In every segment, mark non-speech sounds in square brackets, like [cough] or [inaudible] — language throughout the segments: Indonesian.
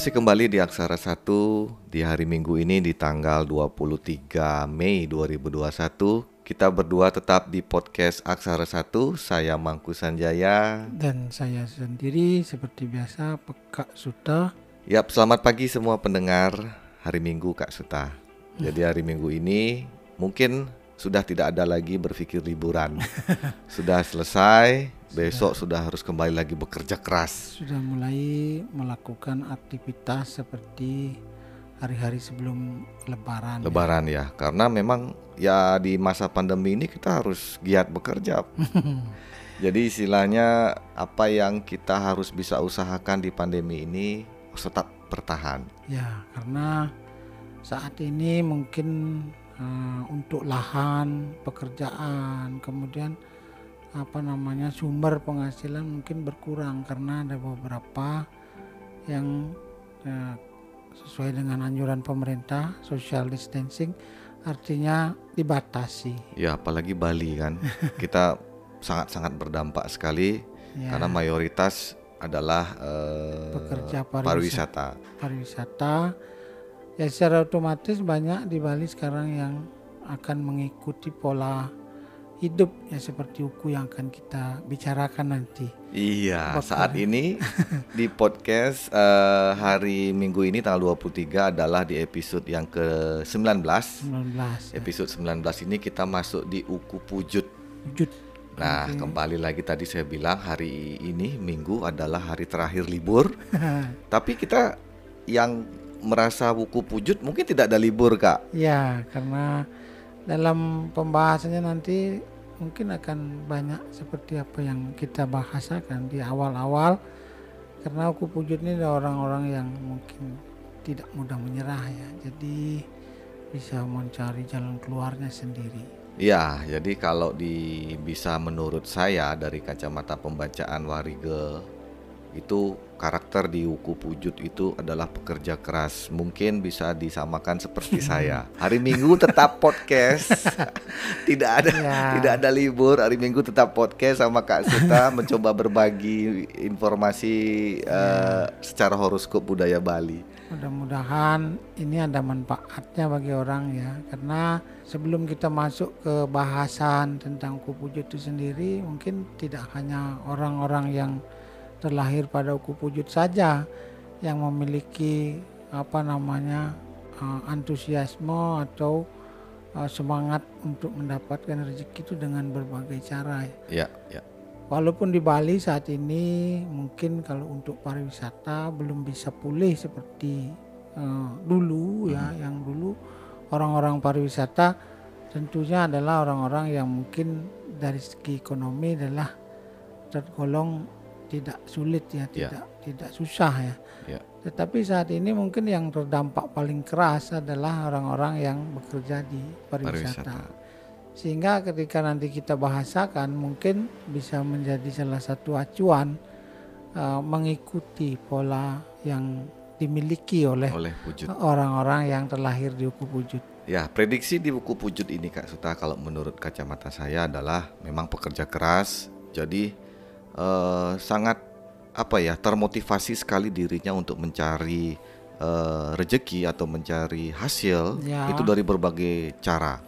Masih kembali di Aksara 1 di hari Minggu ini di tanggal 23 Mei 2021 kita berdua tetap di podcast Aksara 1 Saya Mangku Sanjaya. Dan saya sendiri seperti biasa Pekak Suta. Yap, selamat pagi semua pendengar hari Minggu Kak Suta. Jadi hari Minggu ini mungkin sudah tidak ada lagi berpikir liburan. [laughs] Sudah selesai Besok sudah harus kembali lagi bekerja keras. Sudah mulai melakukan aktivitas seperti hari-hari sebelum lebaran. Lebaran ya. ya, karena memang ya di masa pandemi ini kita harus giat bekerja. [laughs] Jadi istilahnya apa yang kita harus bisa usahakan di pandemi ini tetap bertahan. Ya, karena saat ini mungkin uh, untuk lahan, pekerjaan, kemudian apa namanya sumber penghasilan mungkin berkurang karena ada beberapa yang ya, sesuai dengan anjuran pemerintah social distancing artinya dibatasi. Ya apalagi Bali kan [laughs] kita sangat-sangat berdampak sekali ya. karena mayoritas adalah uh, pekerja pariwisata. Pariwisata ya secara otomatis banyak di Bali sekarang yang akan mengikuti pola hidup ya seperti uku yang akan kita bicarakan nanti. Iya, Bakal. saat ini [laughs] di podcast uh, hari Minggu ini tanggal 23 adalah di episode yang ke-19. 19. Episode ya. 19 ini kita masuk di uku pujut. Pujut. Nah, okay. kembali lagi tadi saya bilang hari ini Minggu adalah hari terakhir libur. [laughs] Tapi kita yang merasa buku pujut mungkin tidak ada libur, Kak. Ya, karena dalam pembahasannya nanti mungkin akan banyak seperti apa yang kita bahasakan di awal-awal. Karena aku pujut ini orang-orang yang mungkin tidak mudah menyerah ya. Jadi bisa mencari jalan keluarnya sendiri. Ya, jadi kalau di bisa menurut saya dari kacamata pembacaan Warige itu karakter di Wuku Pujut itu adalah pekerja keras. Mungkin bisa disamakan seperti saya. Hari Minggu tetap podcast. [laughs] tidak ada ya. tidak ada libur. Hari Minggu tetap podcast sama Kak Suta [laughs] mencoba berbagi informasi ya. uh, secara horoskop budaya Bali. Mudah-mudahan ini ada manfaatnya bagi orang ya. Karena sebelum kita masuk ke bahasan tentang Wuku Pujut itu sendiri, mungkin tidak hanya orang-orang yang terlahir pada uku pujut saja yang memiliki apa namanya uh, antusiasme atau uh, semangat untuk mendapatkan rezeki itu dengan berbagai cara. Ya, ya. Walaupun di Bali saat ini mungkin kalau untuk pariwisata belum bisa pulih seperti uh, dulu ya, hmm. ya, yang dulu orang-orang pariwisata tentunya adalah orang-orang yang mungkin dari segi ekonomi adalah tergolong tidak sulit ya, ya. tidak yeah. tidak susah ya. Yeah. Tetapi saat ini mungkin yang terdampak paling keras adalah orang-orang yang bekerja di pariwisata. pariwisata. Sehingga ketika nanti kita bahasakan mungkin bisa menjadi salah satu acuan uh, mengikuti pola yang dimiliki oleh orang-orang yang terlahir di Uku Pujut. Ya, prediksi di Uku Pujut ini Kak Suta kalau menurut kacamata saya adalah memang pekerja keras. Jadi uh, sangat apa ya termotivasi sekali dirinya untuk mencari uh, rejeki atau mencari hasil ya. itu dari berbagai cara.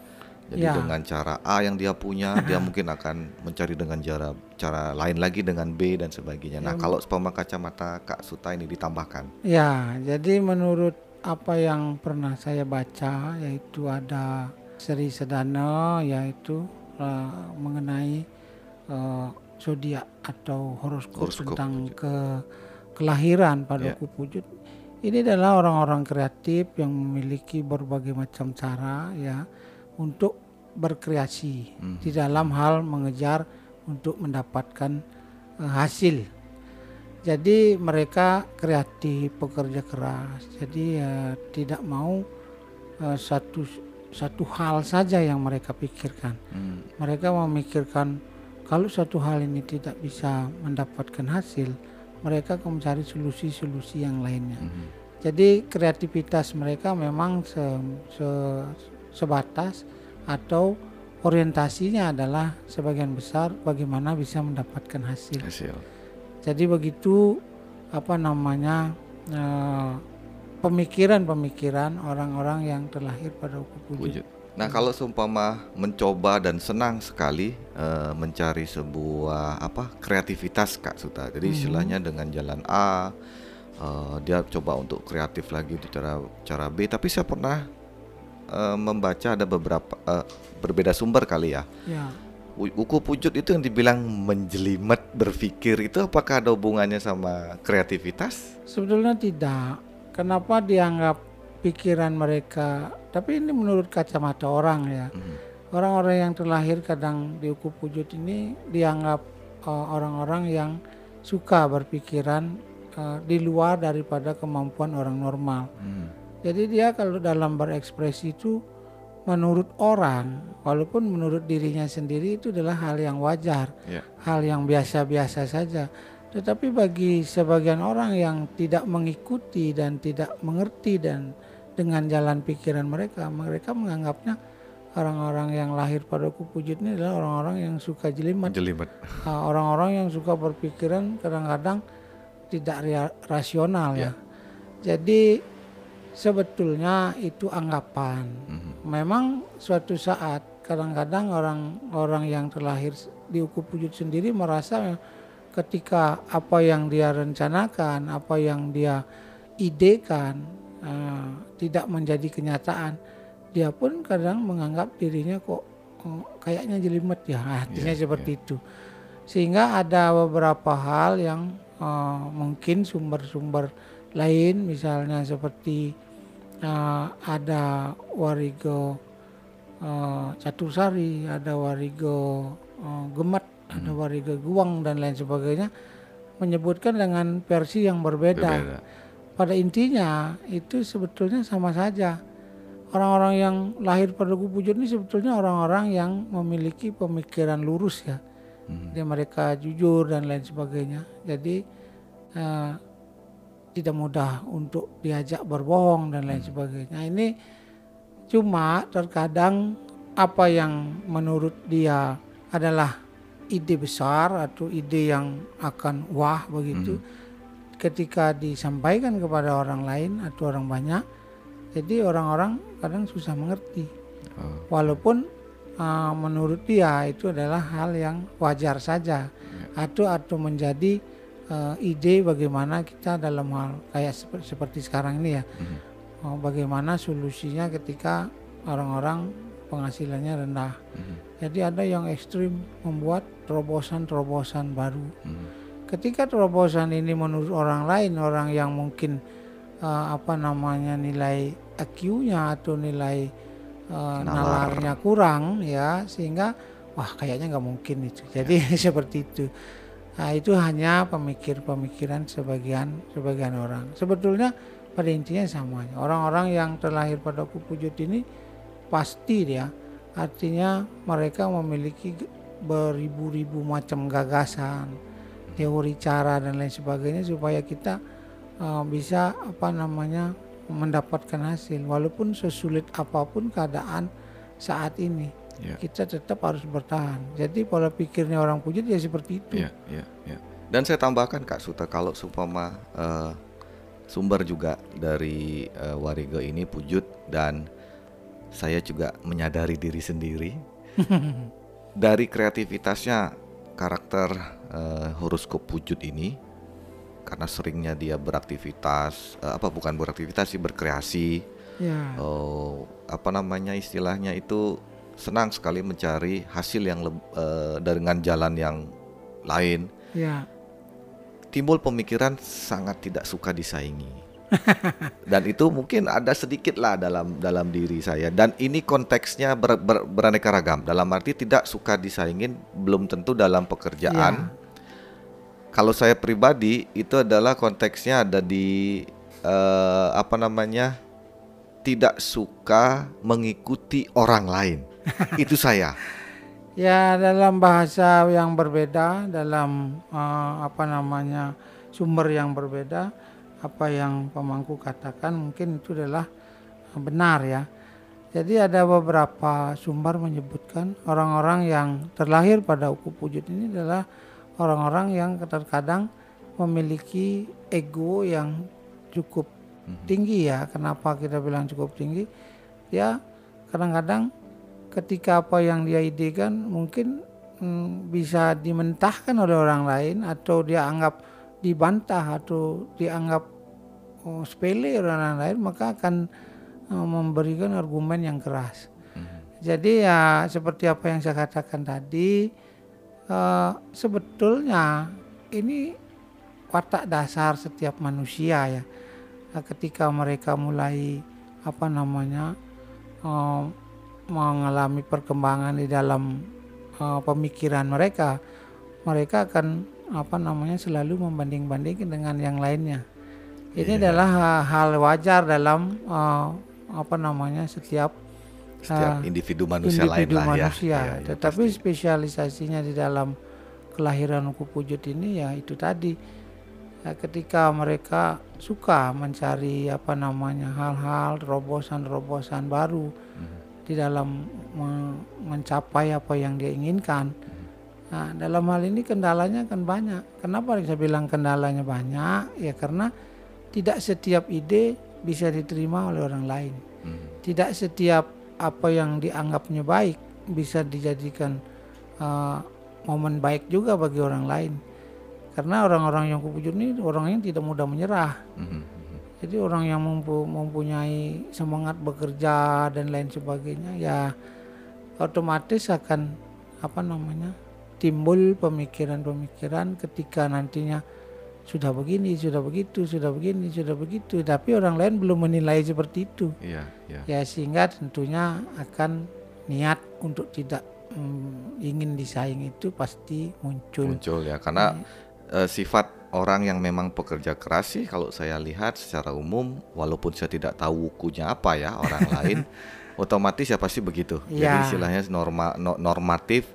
Jadi ya. dengan cara A yang dia punya, dia [laughs] mungkin akan mencari dengan cara cara lain lagi dengan B dan sebagainya. Nah, ya. kalau sepama kacamata Kak Suta ini ditambahkan. Ya, jadi menurut apa yang pernah saya baca yaitu ada Seri Sedana yaitu uh, mengenai uh, zodiak atau horoskop, horoskop tentang ke kelahiran pada yeah. Pujut. Ini adalah orang-orang kreatif yang memiliki berbagai macam cara ya untuk berkreasi hmm. di dalam hal mengejar untuk mendapatkan uh, hasil. Jadi mereka kreatif, pekerja keras. Jadi ya tidak mau uh, satu satu hal saja yang mereka pikirkan. Hmm. Mereka memikirkan kalau satu hal ini tidak bisa mendapatkan hasil, mereka akan mencari solusi-solusi yang lainnya. Mm -hmm. Jadi kreativitas mereka memang se, se, sebatas atau orientasinya adalah sebagian besar bagaimana bisa mendapatkan hasil. hasil. Jadi begitu apa namanya eh, pemikiran-pemikiran orang-orang yang terlahir pada wujud. wujud. Nah, kalau seumpama mencoba dan senang sekali eh, mencari sebuah apa kreativitas Kak Suta. Jadi istilahnya dengan jalan A eh, dia coba untuk kreatif lagi di cara cara B. Tapi saya pernah eh, membaca ada beberapa eh, berbeda sumber kali ya. Ya, Uku wujud itu yang dibilang menjelimet berpikir itu apakah ada hubungannya sama kreativitas? sebetulnya tidak. Kenapa dianggap pikiran mereka? Tapi ini menurut kacamata orang ya. Mhm. Orang-orang yang terlahir kadang di ukhuwah wujud ini dianggap eh, orang-orang yang suka berpikiran eh, di luar daripada kemampuan orang normal. Hmm. Jadi dia kalau dalam berekspresi itu menurut orang, walaupun menurut dirinya sendiri itu adalah hal yang wajar, Ya. hal yang biasa-biasa saja. Tetapi bagi sebagian orang yang tidak mengikuti dan tidak mengerti dan dengan jalan pikiran mereka, mereka menganggapnya orang-orang yang lahir pada kupu wujud ini adalah orang-orang yang suka jelimet, Menjelimet. Ah, orang-orang yang suka berpikiran kadang-kadang tidak rasional ya. Jadi sebetulnya itu anggapan. Mhm. Memang suatu saat kadang-kadang orang-orang yang terlahir di wujud sendiri merasa ketika apa yang dia rencanakan, apa yang dia idekan eh, tidak menjadi kenyataan, dia pun kadang menganggap dirinya kok oh, kayaknya jelimet ya, [laughs] artinya Iya, seperti itu. Sehingga ada beberapa hal yang eh, mungkin sumber-sumber lain misalnya seperti eh, ada warigo eh, Catursari, ada warigo eh, Gemet, ada warigo Guang dan lain sebagainya menyebutkan dengan versi yang berbeda. Berbeda. Pada intinya itu sebetulnya sama saja. Orang-orang yang lahir pada kubu wujud ini sebetulnya orang-orang yang memiliki pemikiran lurus ya. Dia mereka jujur dan lain sebagainya. Jadi eh, tidak mudah untuk diajak berbohong dan lain sebagainya. Nah, ini cuma terkadang apa yang menurut dia adalah ide besar atau ide yang akan wah begitu ketika disampaikan kepada orang lain atau orang banyak jadi orang-orang kadang susah mengerti. Oh, walaupun uh, menurut dia itu adalah hal yang wajar saja atau atau menjadi uh, ide bagaimana kita dalam hal kayak seperti, seperti sekarang ini ya. Uh, bagaimana solusinya ketika orang-orang penghasilannya rendah. Mhm. jadi ada yang ekstrim membuat terobosan-terobosan baru. Mhm. Ketika terobosan ini menurut orang lain orang yang mungkin uh, apa namanya nilai IQ-nya atau nilai uh, Nalar. nalarnya kurang ya sehingga wah kayaknya nggak mungkin itu. Jadi [laughs] seperti itu. Nah, itu hanya pemikir-pemikiran sebagian sebagian orang. Sebetulnya pada intinya sama orang-orang yang terlahir pada kupu wujud ini pasti dia artinya mereka memiliki beribu-ribu macam gagasan teori cara dan lain sebagainya supaya kita uh, bisa apa namanya mendapatkan hasil walaupun sesulit apa pun keadaan saat ini Ya. kita tetap harus bertahan jadi pola pikirnya orang pujut ya seperti itu Iya, iya, iya. Dan saya tambahkan Kak Suta kalau supama eh, sumber juga dari eh, Warigo ini Pujut dan saya juga menyadari diri sendiri [laughs] dari kreativitasnya karakter eh, horoskop Pujut ini karena seringnya dia beraktivitas eh, apa bukan beraktivitas sih berkreasi. Ya. Oh, apa namanya istilahnya itu senang sekali mencari hasil yang eh, dengan jalan yang lain. Ya. Timbul pemikiran sangat tidak suka disaingi [laughs] dan itu mungkin ada sedikit lah dalam dalam diri saya. Dan ini konteksnya ber, ber- beraneka ragam. Dalam arti tidak suka disaingin belum tentu dalam pekerjaan. Kalau saya pribadi itu adalah konteksnya ada di eh, apa namanya tidak suka mengikuti orang lain. [laughs] Itu saya. Ya dalam bahasa yang berbeda, dalam eh, apa namanya sumber yang berbeda, apa yang pemangku katakan mungkin itu adalah eh, benar ya. Jadi ada beberapa sumber menyebutkan orang-orang yang terlahir pada ukhuwah wujud ini adalah orang-orang yang terkadang memiliki ego yang cukup tinggi ya. Kenapa kita bilang cukup tinggi? Ya kadang-kadang ketika apa yang dia idekan mungkin hmm, bisa dimentahkan oleh orang lain atau dia anggap dibantah atau dianggap sepele oleh orang lain maka akan uh, memberikan argumen yang keras. Jadi ya seperti apa yang saya katakan tadi uh, sebetulnya ini watak dasar setiap manusia ya. Nah, ketika mereka mulai apa namanya uh, mengalami perkembangan di dalam uh, pemikiran mereka, mereka akan apa namanya selalu membanding-bandingkan dengan yang lainnya. Ini Iya. adalah hal wajar dalam uh, apa namanya setiap Setiap Ah, individu manusia lain individu lah ya. manusia. Iya, Tetapi pasti. spesialisasinya di dalam kelahiran Uku Pujut ini ya itu tadi Ya, ketika mereka suka mencari apa namanya hal-hal terobosan-terobosan baru Mhm. di dalam me- mencapai apa yang dia inginkan. Nah, dalam hal ini kendalanya kan banyak. Kenapa saya bilang kendalanya banyak? Ya karena tidak setiap ide bisa diterima oleh orang lain Mhm. tidak setiap apa yang dianggapnya baik bisa dijadikan uh, momen baik juga bagi orang lain karena orang-orang yang kupujur ini orang yang tidak mudah menyerah. Mhm. jadi orang yang mempu- mempunyai semangat bekerja dan lain sebagainya ya otomatis akan apa namanya timbul pemikiran-pemikiran ketika nantinya sudah begini, sudah begitu, sudah begini, sudah begitu, tapi orang lain belum menilai seperti itu Iya, iya. ya sehingga tentunya akan niat untuk tidak mm, ingin disaing itu pasti muncul. Muncul ya karena eh, sifat orang yang memang pekerja keras sih kalau saya lihat secara umum walaupun saya tidak tahu wukunya apa ya orang [laughs] lain otomatis ya pasti begitu. Jadi Ya. istilahnya norma no- normatif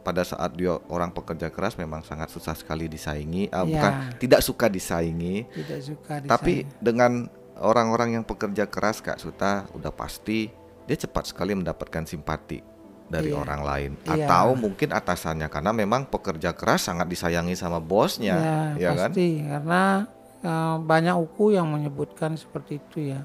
pada saat dia orang pekerja keras memang sangat susah sekali disaingi, ah, Ya. bukan tidak suka disaingi. Tidak suka Tapi disaing. dengan orang-orang yang pekerja keras Kak Suta udah pasti dia cepat sekali mendapatkan simpati dari Iya. orang lain Iya. atau mungkin atasannya karena memang pekerja keras sangat disayangi sama bosnya, ya, kan? pasti karena eh, banyak uku yang menyebutkan seperti itu ya.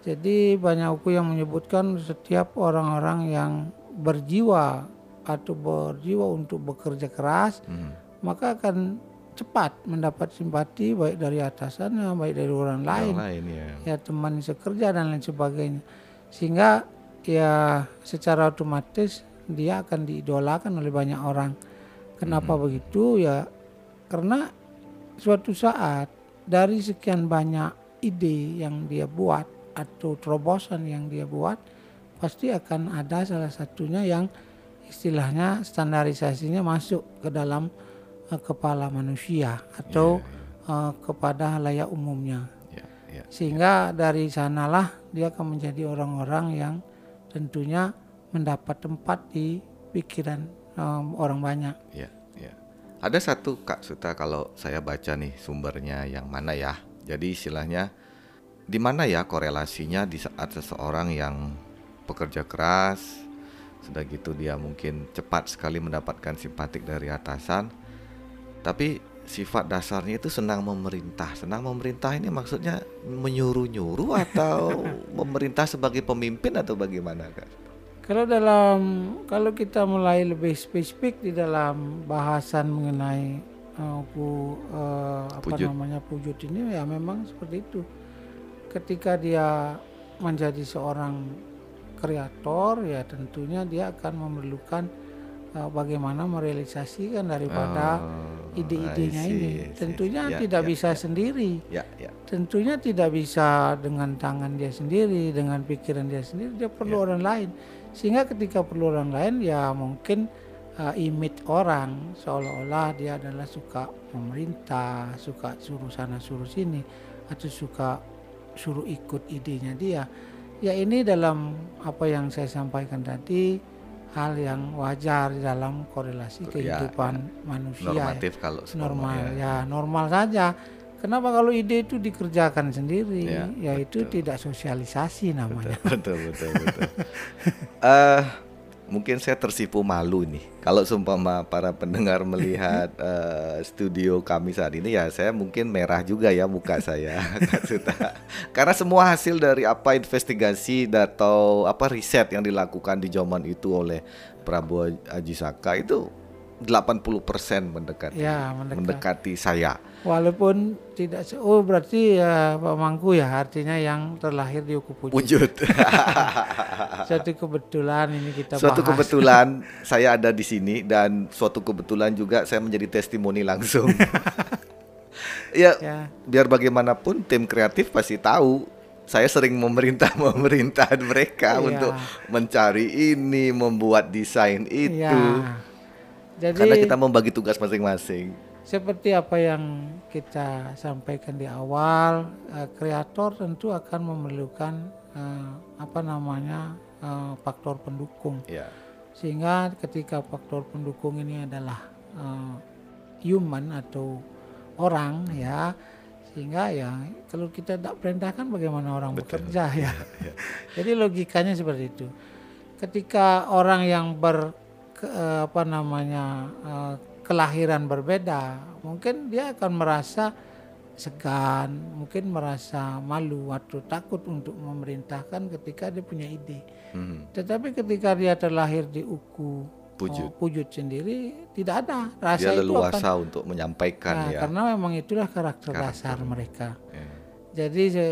Jadi banyak uku yang menyebutkan setiap orang-orang yang berjiwa atau berjiwa untuk bekerja keras Hmm. maka akan cepat mendapat simpati baik dari atasannya, baik dari orang lain, lain ya. ya teman sekerja dan lain sebagainya. Sehingga ya secara otomatis dia akan diidolakan oleh banyak orang. Kenapa begitu? Ya karena suatu saat dari sekian banyak ide yang dia buat atau terobosan yang dia buat pasti akan ada salah satunya yang istilahnya standarisasinya masuk ke dalam eh, kepala manusia atau eh, kepada halayak umumnya Ya, ya. sehingga dari sanalah dia akan menjadi orang-orang yang tentunya mendapat tempat di pikiran em, orang banyak. Ya, ya. Ada satu Kak Suta kalau saya baca nih sumbernya yang mana ya. Jadi istilahnya di mana ya korelasinya di saat seseorang yang pekerja keras sudah gitu dia mungkin cepat sekali mendapatkan simpatik dari atasan tapi sifat dasarnya itu senang memerintah. Senang memerintah ini maksudnya menyuruh-nyuruh atau [laughs] memerintah sebagai pemimpin atau bagaimana Kak? Kalau dalam kalau kita mulai lebih spesifik di dalam bahasan mengenai pu- eh, apa Pujut. namanya pujut ini ya memang seperti itu. Ketika dia menjadi seorang kreator ya tentunya dia akan memerlukan eh, bagaimana merealisasikan daripada Oh, ide-idenya ini. Tentunya Ya, tidak ya, bisa ya. sendiri. Ya, ya. Tentunya tidak bisa dengan tangan dia sendiri, dengan pikiran dia sendiri. Dia perlu Ya. orang lain. Sehingga ketika perlu orang lain, ya mungkin uh, image orang seolah-olah dia adalah suka memerintah, suka suruh sana suruh sini, atau suka suruh ikut idenya dia. Ya ini dalam apa yang saya sampaikan tadi hal yang wajar di dalam korelasi Ya, kehidupan manusia. ya normatif kalau semua normal ya. ya normal saja kenapa kalau ide itu dikerjakan sendiri Ya, ya itu tidak sosialisasi namanya betul betul betul. [laughs] Eh mungkin saya tersipu malu nih. Kalau sumpama para pendengar melihat uh, [laughs] studio kami saat ini ya saya mungkin merah juga ya muka saya. [laughs] Karena semua hasil dari apa investigasi atau apa riset yang dilakukan di zaman itu oleh Prabowo Ajisaka itu 80% mendekati Ya, mendekat. mendekati saya. Walaupun tidak se- oh berarti ya Pak Mangku ya artinya yang terlahir di Uku Pucuk. Wujud. [laughs] Suatu kebetulan ini kita Suatu bahas. kebetulan [laughs] saya ada di sini dan suatu kebetulan juga saya menjadi testimoni langsung. [laughs] ya, Ya. biar bagaimanapun tim kreatif pasti tahu saya sering memerintah memerintah mereka Iya. untuk mencari ini, membuat desain itu. Ya. Jadi Karena kita membagi tugas masing-masing. Seperti apa yang kita sampaikan di awal, eh, kreator tentu akan memerlukan eh, apa namanya eh, faktor pendukung. Ya. Sehingga ketika faktor pendukung ini adalah human atau orang ya, sehingga ya kalau kita tidak perintahkan bagaimana orang bekerja ya. [laughs] Jadi logikanya seperti itu. Ketika orang yang ber ke- apa namanya kelahiran berbeda, mungkin dia akan merasa segan, mungkin merasa malu atau takut untuk memerintahkan ketika dia punya ide. Mhm. Tetapi ketika dia terlahir di uku Pujut. oh, pujut sendiri tidak ada rasa Dia itu akan leluasa untuk menyampaikan Nah, ya. karena memang itulah karakter, dasar mereka. Ya. Jadi ya,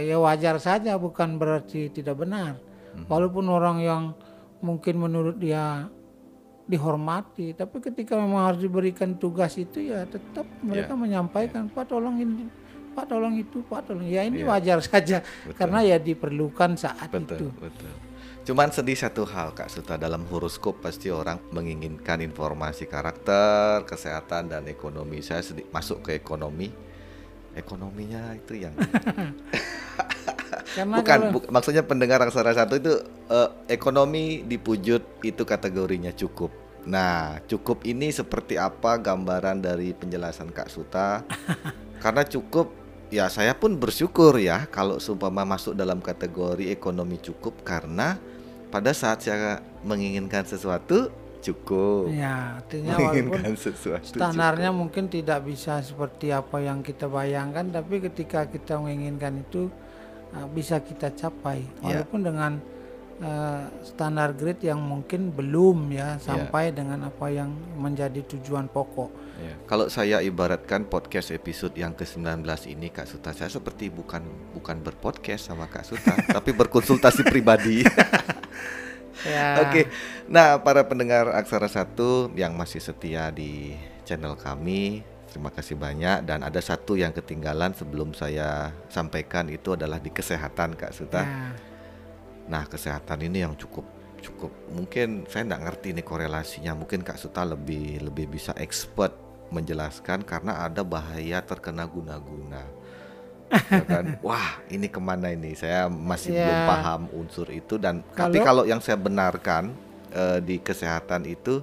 ya wajar saja bukan berarti tidak benar. Mhm. Walaupun orang yang mungkin menurut dia dihormati, tapi ketika memang harus diberikan tugas itu ya tetap mereka menyampaikan, Pak tolong ini, Pak tolong itu, Pak tolong. Ya ini wajar saja karena ya diperlukan saat itu. Betul, betul. Cuman sedih satu hal Kak Suta dalam horoskop pasti orang menginginkan informasi karakter, kesehatan dan ekonomi. Saya sedih masuk ke ekonomi. Ekonominya itu yang Karena [laughs] bukan kalau- bu- maksudnya pendengar aksara satu itu eh, ekonomi dipujut itu kategorinya cukup. Nah, cukup ini seperti apa gambaran dari penjelasan Kak Suta? [laughs] Karena cukup ya saya pun bersyukur ya kalau seumpama masuk dalam kategori ekonomi cukup karena pada saat saya menginginkan sesuatu cukup. ya artinya walaupun menginginkan sesuatu. standarnya mungkin tidak bisa seperti apa yang kita bayangkan tapi ketika kita menginginkan itu uh, bisa kita capai Ya. walaupun dengan uh, standar grade yang mungkin belum ya sampai dengan apa yang menjadi tujuan pokok Ya, Kalau saya ibaratkan podcast episode yang ke-19 ini Kak Suta, saya seperti bukan bukan berpodcast sama Kak Suta, [laughs] tapi berkonsultasi pribadi. [laughs] ya Oke. Nah, para pendengar Aksara Satu yang masih setia di channel kami, terima kasih banyak dan ada satu yang ketinggalan sebelum saya sampaikan itu adalah di kesehatan Kak Suta. ya, Nah, kesehatan ini yang cukup cukup mungkin saya nggak ngerti nih korelasinya. Mungkin Kak Suta lebih lebih bisa expert menjelaskan karena ada bahaya terkena guna-guna. Ya kan? [laughs] Wah, ini ke mana ini? Saya masih belum Ya. paham unsur itu dan tapi Kalau- kalau yang saya benarkan eh, di kesehatan itu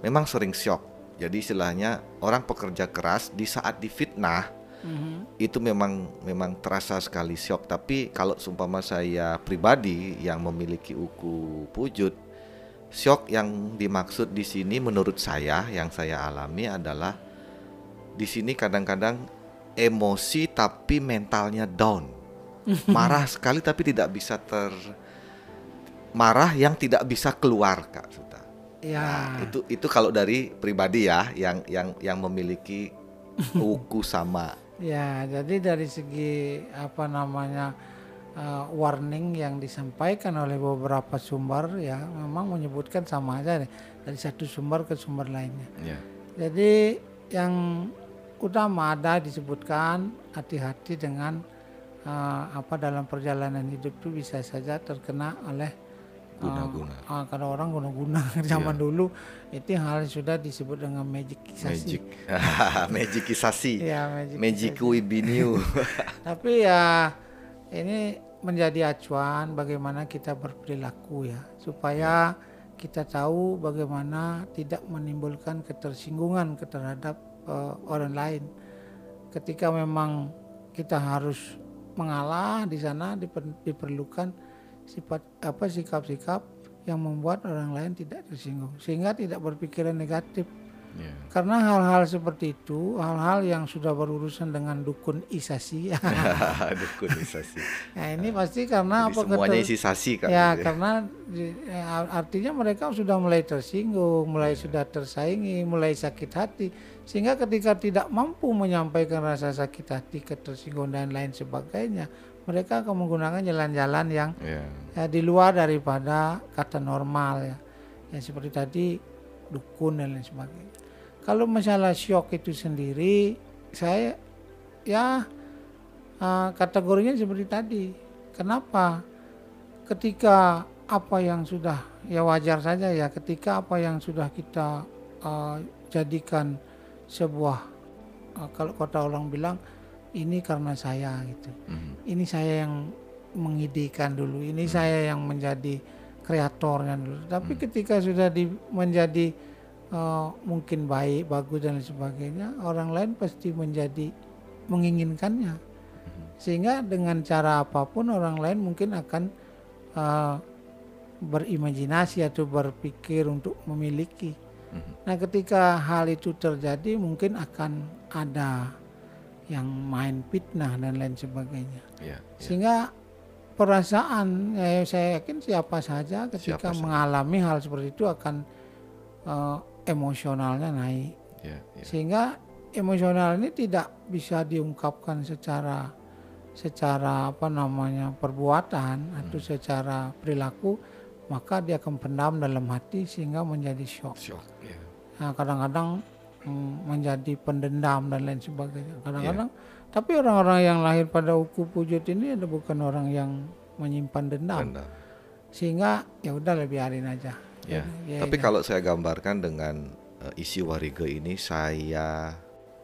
memang sering shock. Jadi istilahnya orang pekerja keras di saat difitnah mhm. itu memang memang terasa sekali shock tapi kalau seumpama saya pribadi yang memiliki uku pujut shock yang dimaksud di sini menurut saya yang saya alami adalah di sini kadang-kadang emosi tapi mentalnya down. [laughs] Marah sekali tapi tidak bisa ter marah yang tidak bisa keluar kak Suta. Ya Nah, itu itu kalau dari pribadi ya yang yang yang memiliki [laughs] uku sama Ya, jadi dari segi apa namanya uh, warning yang disampaikan oleh beberapa sumber ya memang menyebutkan sama aja deh dari satu sumber ke sumber lainnya. ya Jadi yang utama ada disebutkan hati-hati dengan uh, apa dalam perjalanan hidup itu bisa saja terkena oleh Guna-guna. uh, karena orang guna-guna. [laughs] Zaman dulu itu hal yang sudah disebut dengan magic. [laughs] Magic magicisasi Ya, magic magic wibiniu Tapi ya ini menjadi acuan bagaimana kita berperilaku ya supaya kita tahu bagaimana tidak menimbulkan ketersinggungan terhadap eh, orang lain. Ketika memang kita harus mengalah di sana diper- diperlukan sifat apa sikap-sikap yang membuat orang lain tidak tersinggung sehingga tidak berpikiran negatif Ya. karena hal-hal seperti itu hal-hal yang sudah berurusan dengan dukun isasi [laughs] [laughs] Dukunisasi. nah ini pasti karena Jadi apa semuanya isi sasi kan. ya gitu karena di- ya, artinya mereka sudah mulai tersinggung mulai sudah tersaingi mulai sakit hati sehingga ketika tidak mampu menyampaikan rasa sakit hati ketersinggung dan lain sebagainya mereka akan menggunakan jalan-jalan yang Ya. ya, di luar daripada kata normal ya. Ya seperti tadi dukun dan lain sebagainya. Kalau masalah shock itu sendiri saya ya eh, kategorinya seperti tadi. Kenapa? Ketika apa yang sudah ya wajar saja ya. Ketika apa yang sudah kita eh, jadikan sebuah eh, kalau kota orang bilang ini karena saya gitu Mhm. ini saya yang mengidekan dulu, ini saya yang menjadi kreatornya dulu. Tapi ketika sudah di, menjadi eh, mungkin baik, bagus dan sebagainya, orang lain pasti menjadi menginginkannya. Sehingga dengan cara apa pun orang lain mungkin akan eh, berimajinasi atau berpikir untuk memiliki. Mhm. Nah, ketika hal itu terjadi mungkin akan ada yang main fitnah dan lain sebagainya. Ya. ya. Sehingga perasaan ya, saya yakin siapa saja ketika Siapa saja. mengalami hal seperti itu akan eh, emosionalnya naik. Ya. ya. Sehingga emosional ini tidak bisa diungkapkan secara secara apa namanya perbuatan atau Hmm. secara perilaku maka dia akan pendam dalam hati sehingga menjadi shock. Shock. Ya. Nah, kadang-kadang menjadi pendendam dan lain sebagainya. Kadang-kadang Iya. tapi orang-orang yang lahir pada uku pujut ini ada bukan orang yang menyimpan dendam. Benar. Sehingga ya udah biarin aja. Ya. Ya, Tapi ya. kalau saya gambarkan dengan eh, isi warige ini saya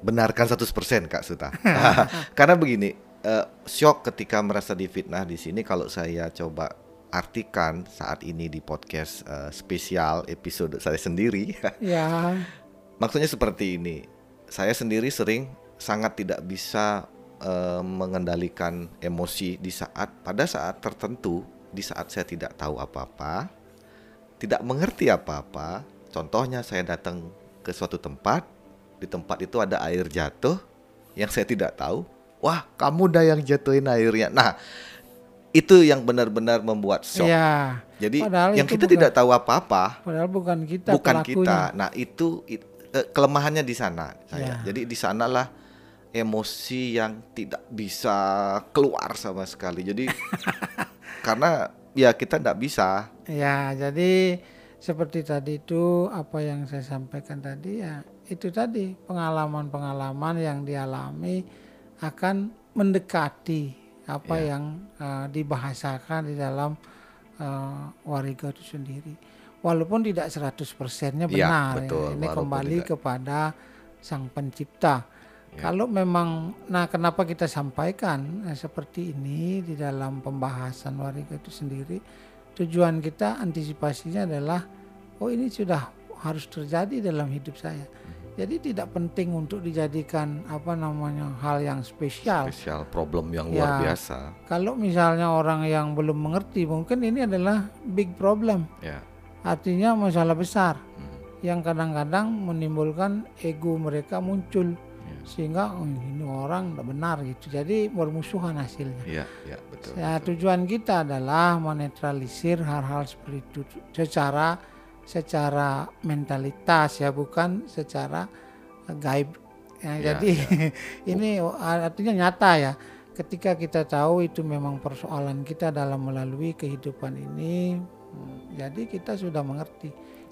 benarkan 100% Kak Suta. [laughs] [laughs] Karena begini, eh, shock ketika merasa difitnah di sini kalau saya coba artikan saat ini di podcast eh, spesial episode saya sendiri. ya [laughs] Maksudnya seperti ini. Saya sendiri sering sangat tidak bisa eh, mengendalikan emosi di saat pada saat tertentu, di saat saya tidak tahu apa-apa, tidak mengerti apa-apa. Contohnya saya datang ke suatu tempat, di tempat itu ada air jatuh yang saya tidak tahu. Wah, kamu dah yang jatuhin airnya. Nah, itu yang benar-benar membuat shock. ya Jadi Padahal yang kita bukan- tidak tahu apa-apa, padahal bukan kita bukan pelakunya. kita. Nah itu it- eh, kelemahannya di sana saya. Ya. Jadi di sanalah emosi yang tidak bisa keluar sama sekali. Jadi [laughs] karena ya kita tidak bisa. Ya, jadi seperti tadi itu apa yang saya sampaikan tadi ya itu tadi pengalaman-pengalaman yang dialami akan mendekati apa Ya. yang eh, dibahasakan di dalam wariga itu sendiri. Walaupun tidak 100%-nya Ya, benar ya. betul. Ini Walaupun kembali tidak. kepada sang pencipta. Ya. Kalau memang, nah kenapa kita sampaikan eh, seperti ini di dalam pembahasan wariga itu sendiri, tujuan kita antisipasinya adalah, oh ini sudah harus terjadi dalam hidup saya. Mhm. Jadi tidak penting untuk dijadikan apa namanya hal yang spesial. Spesial problem yang luar Ya. biasa. Kalau misalnya orang yang belum mengerti, mungkin ini adalah big problem, Ya. Artinya masalah besar Hmm. yang kadang-kadang menimbulkan ego mereka muncul Ya. sehingga oh, ini orang tidak benar gitu jadi bermusuhan hasilnya Ya, ya betul. ya tujuan kita adalah menetralisir hal-hal seperti itu secara secara mentalitas ya bukan secara gaib ya, Ya, jadi [laughs] ini artinya nyata ya ketika kita tahu itu memang persoalan kita dalam melalui kehidupan ini jadi kita sudah mengerti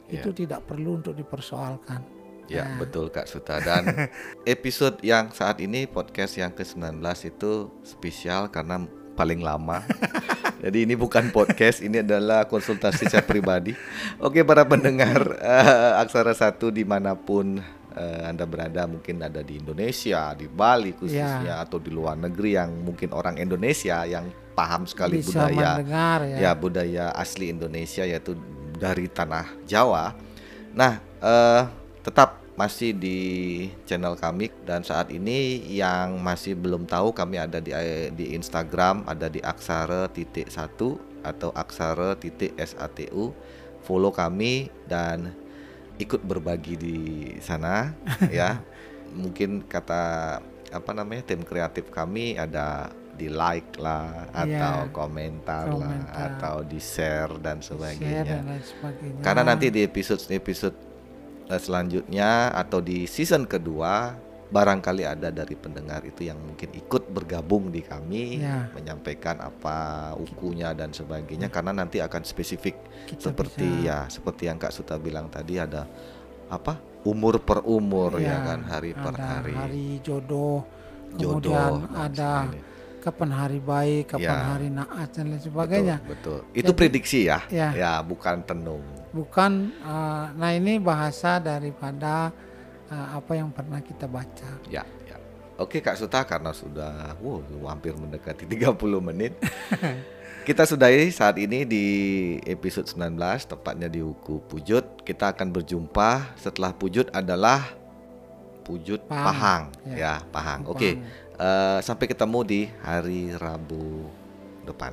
Ya. itu tidak perlu untuk dipersoalkan Ya, Nah. betul Kak Suta dan [laughs] episode yang saat ini podcast yang ke-19 itu spesial karena paling lama. [laughs] Jadi ini bukan podcast, ini adalah konsultasi saya pribadi. [laughs] Oke para pendengar eh, Aksara Satu di mana pun eh, Anda berada, mungkin ada di Indonesia, di Bali khususnya, atau di luar negeri yang mungkin orang Indonesia yang paham sekali bisa budaya mendengar ya, ya budaya asli Indonesia yaitu dari tanah Jawa. Nah, eh, tetap masih di channel kami dan saat ini yang masih belum tahu kami ada di di Instagram ada di aksara titik satu atau aksara titik satu follow kami dan ikut berbagi di sana [laughs] ya. Mungkin kata apa namanya tim kreatif kami ada di like lah atau Iya, komentar, lah komentar. atau di share dan share sebagainya dan lain sebagainya. karena nanti di episode episode selanjutnya atau di season kedua barangkali ada dari pendengar itu yang mungkin ikut bergabung di kami Ya. menyampaikan apa ukunya dan sebagainya karena nanti akan spesifik Kita seperti bisa- ya seperti yang Kak Suta bilang tadi ada apa umur per umur ya, Ya, kan hari per ada hari hari jodoh, jodoh kemudian dan ada sebagainya. Kapan hari baik, kapan Ya. hari naas dan lain sebagainya. betul, betul. itu Jadi- prediksi ya Ya. ya bukan tenung Bukan, eh, nah ini bahasa daripada eh, apa yang pernah kita baca. Ya, ya. Oke Kak Suta karena sudah wow, hampir mendekati 30 menit. [laughs] Kita sudahi saat ini di episode 19 tepatnya di Huku Pujut. Kita akan berjumpa setelah Pujut adalah Pujut Pahang. Pahang, Ya. ya, Pahang. Oke. Eh, sampai ketemu di hari Rabu depan.